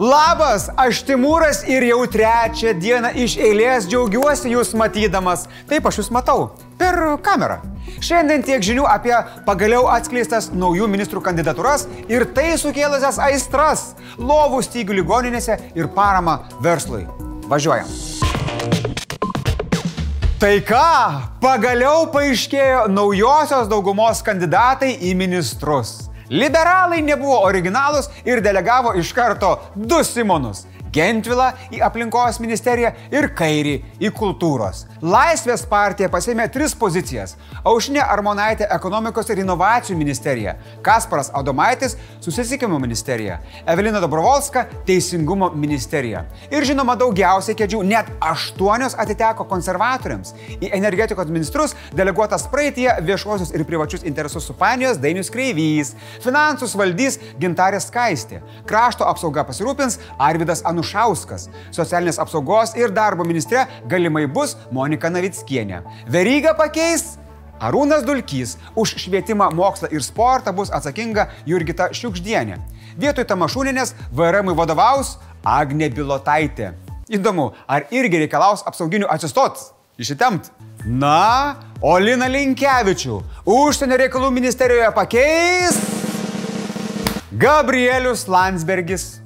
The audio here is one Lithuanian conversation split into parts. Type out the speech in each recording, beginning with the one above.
Labas, aš Timūras ir jau trečią dieną iš eilės džiaugiuosi jūs matydamas. Taip aš jūs matau per kamerą. Šiandien tiek žinių apie pagaliau atskleistas naujų ministrų kandidatūras ir tai sukėlusias aistras, lovų stygių ligoninėse ir paramą verslui. Važiuojam. Tai ką, pagaliau paaiškėjo naujosios daugumos kandidatai į ministrus. Liberalai nebuvo originalus ir delegavo iš karto du Simonus Gentvilą į aplinkos ministeriją ir Kairį į kultūros. Laisvės partija pasėmė tris pozicijas - Aušinė Armonaitė ekonomikos ir inovacijų ministerija, Kasparas Adomaitis susisiekimo ministerija, Evelina Dobrovolska teisingumo ministerija. Ir žinoma, daugiausiai kėdžių, net aštuonios atiteko konservatoriams. Į energetikos ministrus deleguotas praeitie viešuosius ir privačius interesus supanijos Dainius Kreivys, finansus valdys Gintarė Skaistė, krašto apsauga pasirūpins Arvidas Anu. Anušauskas. Socialinės apsaugos ir darbo ministre galimai bus Monika Navickienė. Veryga pakeis Arūnas Dulkys. Už švietimą, mokslą ir sportą bus atsakinga Jurgita Šiukždienė. Vietoj Tamašūninės VRM vadovaus Agne Bilotaitė. Įdomu, ar irgi reikalaus apsauginių atsistot, išitemt? Na, o Lina Linkevičių užsienio reikalų ministerijoje pakeis Gabrielius Landsbergis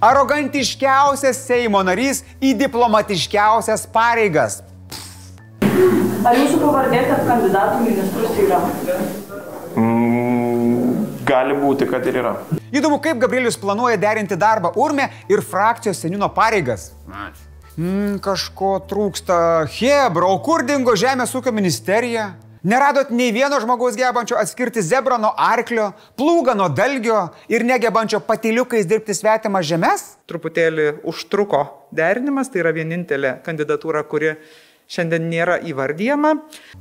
arogantiškiausias Seimo narys į diplomatiškiausias pareigas. Ar jūsų pavardė tarp kandidatų ministrus yra? Mm, gali būti, kad ir yra. Įdomu, kaip Gabrielius planuoja derinti darbą urme ir frakcijos senino pareigas. Mm, kažko trūksta. Hebra, o kur dingo Žemės ūkio ministerija? Neradot nei vieno žmogaus gebančio atskirti zebrą nuo arklio, plūgą nuo dalgio ir negebančio patiliukais dirbti svetimą žemės? Truputėlį užtruko derinimas, tai yra vienintelė kandidatūra, kuri šiandien nėra įvardyjama.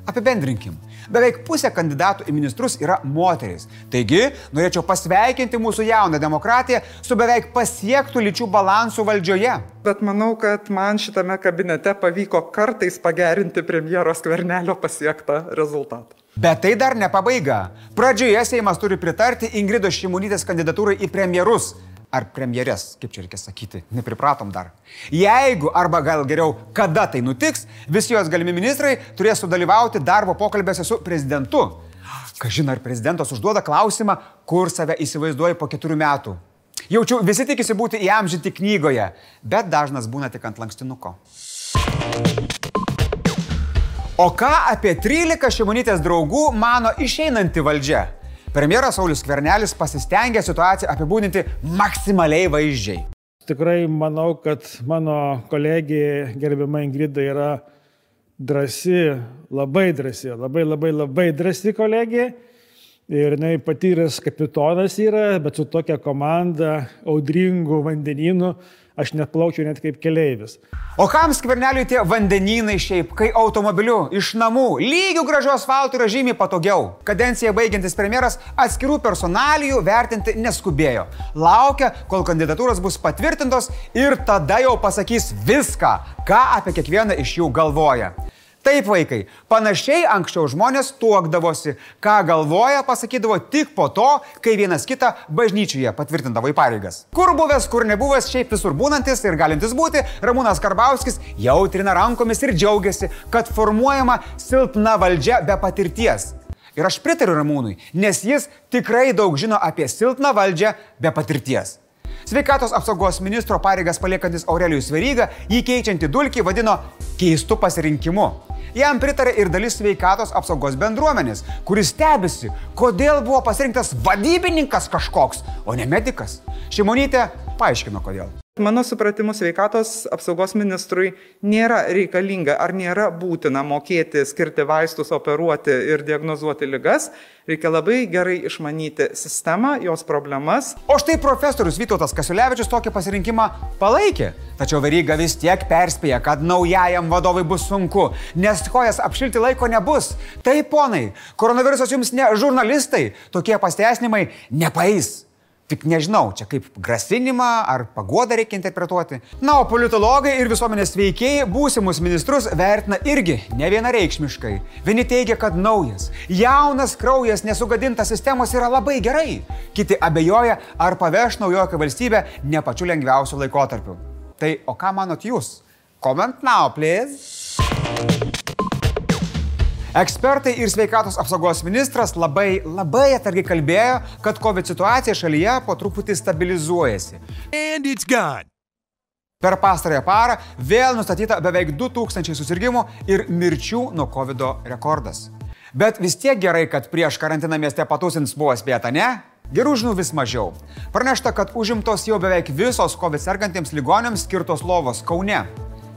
Apibendrinkim. Beveik pusė kandidatų į ministrus yra moteris. Taigi, norėčiau pasveikinti mūsų jauną demokratiją su beveik pasiektų lyčių balansų valdžioje. Bet manau, kad man šitame kabinete pavyko kartais pagerinti premjero skvernelio pasiektą rezultatą. Bet tai dar ne pabaiga. Pradžioje Seimas turi pritarti Ingridos Šimonytės kandidatūrai į premjerus ar premjerės, kaip čia reikia sakyti, nepripratom dar. Jeigu, arba gal geriau, kada tai nutiks, visi jos galimi ministrai turės sudalyvauti darbo pokalbėse su prezidentu. Kažin ar prezidentas užduoda klausimą, kur save įsivaizduoji po keturių metų. Jaučiu, visi tikisi būti įamžinti knygoje, bet dažnas būna tik ant lankstinuko. O ką apie 13 šimonytės draugų mano išeinanti valdžia? Premjeras Saulis Kvernelis pasistengė situaciją apibūdinti maksimaliai vaizdžiai. Tikrai manau, kad mano kolegija gerbima Ingrida yra drasi, labai drasi, labai labai labai drasi kolegija. Ir jinai patyręs kapitonas yra, bet su tokia komanda, audringų vandenynų, aš net plaukčiau net kaip keleivis. O kam skverneliui tie vandenynai šiaip, kai automobiliu iš namų lygių gražių asfaltų yra žymiai patogiau? Kadenciją baigiantis premjeras atskirų personalijų vertinti neskubėjo. Laukia, kol kandidatūros bus patvirtintos ir tada jau pasakys viską, ką apie kiekvieną iš jų galvoja. Taip, vaikai, panašiai anksčiau žmonės tuokdavosi, ką galvoja, pasakydavo tik po to, kai vienas kitą bažnyčioje patvirtindavo į pareigas. Kur buvęs, kur nebuvęs, šiaip visur būnantis ir galintis būti, Ramūnas Karbauskis jautrina rankomis ir džiaugiasi, kad formuojama silpna valdžia be patirties. Ir aš pritariu Ramūnui, nes jis tikrai daug žino apie silpną valdžią be patirties. Sveikatos apsaugos ministro pareigas paliekantis Aurelijus Veryga jį keičiantį dulkį vadino keistu pasirinkimu. Jam pritarė ir dalis sveikatos apsaugos bendruomenės, kuris stebisi, kodėl buvo pasirinktas vadybininkas kažkoks, o ne medikas. Šimonytė paaiškino kodėl. Mano supratimu, sveikatos apsaugos ministrui nėra reikalinga ar nėra būtina mokėti, skirti vaistus, operuoti ir diagnozuoti lygas. Reikia labai gerai išmanyti sistemą, jos problemas. O štai profesorius Vytautas Kasiulevičius tokį pasirinkimą palaikė. Tačiau Veryga vis tiek perspėja, kad naujajam vadovui bus sunku, nes kojas apšilti laiko nebus. Tai ponai, koronavirusas jums ne žurnalistai, tokie pasteisinimai nepaeis. Tik nežinau, čia kaip grasinimą ar pagodą reikia interpretuoti. Na, o politologai ir visuomenės veikėjai būsimus ministrus vertina irgi ne vienareikšmiškai. Vieni teigia, kad naujas, jaunas kraujas nesugadintas sistemos yra labai gerai. Kiti abejoja, ar paveš naujoką valstybę ne pačiu lengviausiu laikotarpiu. Tai o ką manot jūs? Comment now, please. Ekspertai ir sveikatos apsaugos ministras labai, labai atsargiai kalbėjo, kad COVID situacija šalyje po truputį stabilizuojasi. Per pastarąją parą vėl nustatyta beveik 2000 susirgymų ir mirčių nuo COVID rekordas. Bet vis tiek gerai, kad prieš karantiną mieste patusins buvo spėta, ne? Gerų žinių vis mažiau. Pranešta, kad užimtos jau beveik visos COVID sergantiems ligonėms skirtos lovos Kaune,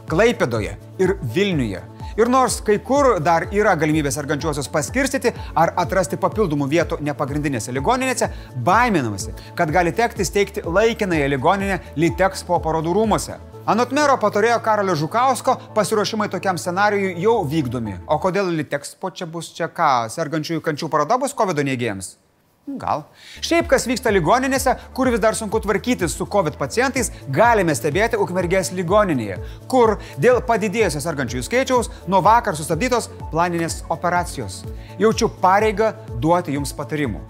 Klaipėdoje ir Vilniuje. Ir nors kai kur dar yra galimybė sergančiuosius paskirstyti ar atrasti papildomų vietų nepagrindinėse ligoninėse, baiminamasi, kad gali tekti steigti laikinąją ligoninę Litexpo parodų rūmose. Anot mero patarėjo Karolio Žukausko, pasiruošimai tokiam scenarijui jau vykdomi. O kodėl Litexpo čia bus čia ką, sergančiųjų kančių paroda bus COVID neigėjams? Gal. Šiaip kas vyksta ligoninėse, kur vis dar sunku tvarkytis su COVID pacientais, galime stebėti Ukmergės ligoninėje, kur dėl padidėjusio sergančiųjų skaičiaus nuo vakar sustabdytos planinės operacijos. Jaučiu pareigą duoti jums patarimų.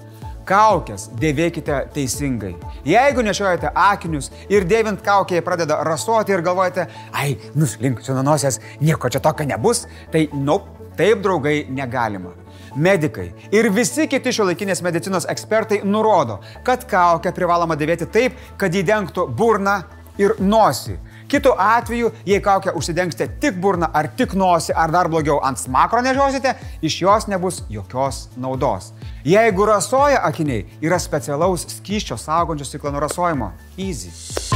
Kaukės dėvėkite teisingai. Jeigu nešiojate akinius ir dėvint kaukėje pradeda rasuoti ir galvojate, ai, nuslinksiu nuo nosies, nieko čia tokio nebus, tai, nu, nope, taip draugai negalima. Medikai ir visi kiti šiuolaikinės medicinos ekspertai nurodo, kad kaukę privaloma dėvėti taip, kad jį dengtų burną ir nosį. Kitu atveju, jei kaukę užsidengsite tik burną ar tik nosį, ar dar blogiau ant smakro nežiosite, iš jos nebus jokios naudos. Jeigu rasoja akiniai, yra specialaus skyščio saugančio stiklo nuo rasojimo. Easy.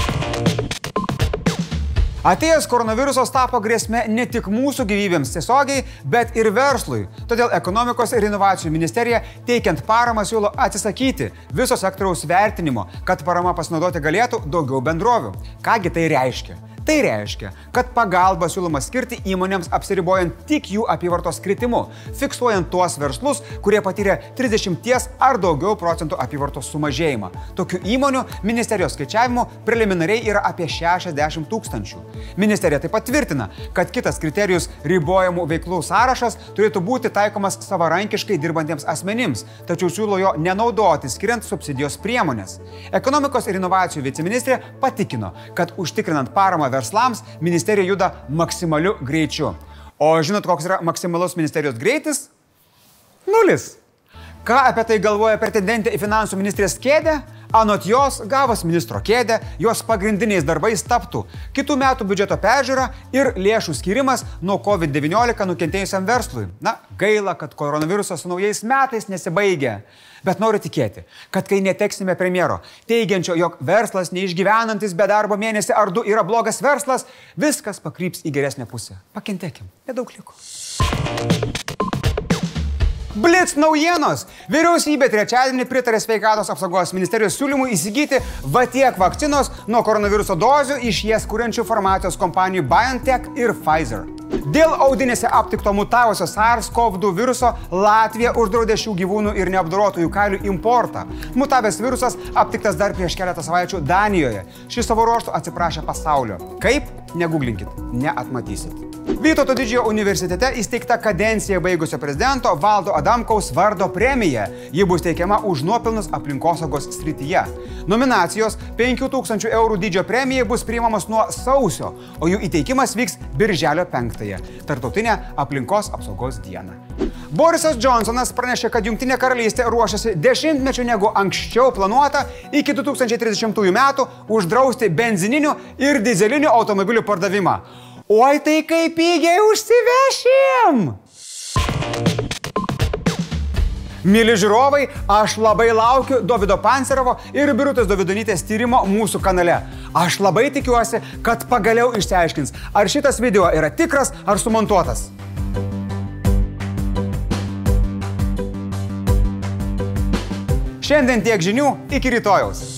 Atėjęs koronavirusas tapo grėsme ne tik mūsų gyvybėms tiesiogiai, bet ir verslui. Todėl ekonomikos ir inovacijų ministerija teikiant paramą siūlo atsisakyti viso sektoriaus vertinimo, kad parama pasinaudoti galėtų daugiau bendrovių. Kągi tai reiškia? Tai reiškia, kad pagalba siūloma skirti įmonėms apsiribojant tik jų apyvartos kritimu, fiksuojant tuos verslus, kurie patyrė 30 ar daugiau procentų apyvartos sumažėjimą. Tokių įmonių ministerijos skaičiavimu preliminariai yra apie 60 tūkstančių. Ministerija taip pat tvirtina, kad kitas kriterijus ribojamų veiklų sąrašas turėtų būti taikomas savarankiškai dirbantiems asmenims, tačiau siūlo jo nenaudoti skiriant subsidijos priemonės. Ekonomikos ir inovacijų viceministrė patikino, kad užtikrinant paramą verslams ministerija juda maksimaliu greičiu. O žinot, koks yra maksimalus ministerijos greitis? Nulis. Ką apie tai galvoja pretendentė į finansų ministrės kėdę? Anot jos, gavus ministro kėdę, jos pagrindiniais darbais taptų kitų metų biudžeto peržiūra ir lėšų skirimas nuo COVID-19 nukentėjusiam verslui. Na, gaila, kad koronavirusas naujais metais nesibaigia. Bet noriu tikėti, kad kai neteksime premjero, teigiančio, jog verslas neišgyvenantis be darbo mėnesį ar du yra blogas verslas, viskas pakryps į geresnę pusę. Pakentėkim, nedaug liko. Blitz naujienos. Vyriausybė trečiadienį pritarė sveikatos apsaugos ministerijos siūlymui įsigyti va tiek vakcinos nuo koronaviruso dozių iš jas kuriančių farmacijos kompanijų BioNTech ir Pfizer. Dėl audinėse aptikto mutavusio SARS-CoV-2 viruso Latvija uždraudė šių gyvūnų ir neapdorotųjų kailių importą. Mutavęs virusas aptiktas dar prieš keletą savaičių Danijoje. Šis savo ruoštų atsiprašė pasaulio. Kaip? Neguglinkit, neatmatysit. Vytauto didžiojo universitete įsteigta kadenciją baigusio prezidento Valdo Adamkaus vardo premija. Ji bus teikiama už nuopelnus aplinkosaugos srityje. Nominacijos 5000 eurų dydžio premijai bus priimamos nuo sausio, o jų įteikimas vyks birželio 5-ąją - Tartautinę aplinkos apsaugos dieną. Borisas Johnsonas pranešė, kad Junktinė karalystė ruošiasi dešimtmečių negu anksčiau planuota iki 2030 metų uždrausti benzininių ir dizelinių automobilių pardavimą. Oi tai kaip pigiai užsivešim! Mėly žiūrovai, aš labai laukiu Davido Pancerovo ir Birutės Davidonytės tyrimo mūsų kanale. Aš labai tikiuosi, kad pagaliau išsiaiškins, ar šitas video yra tikras ar sumontuotas. Šiandien tiek žinių, iki rytojaus.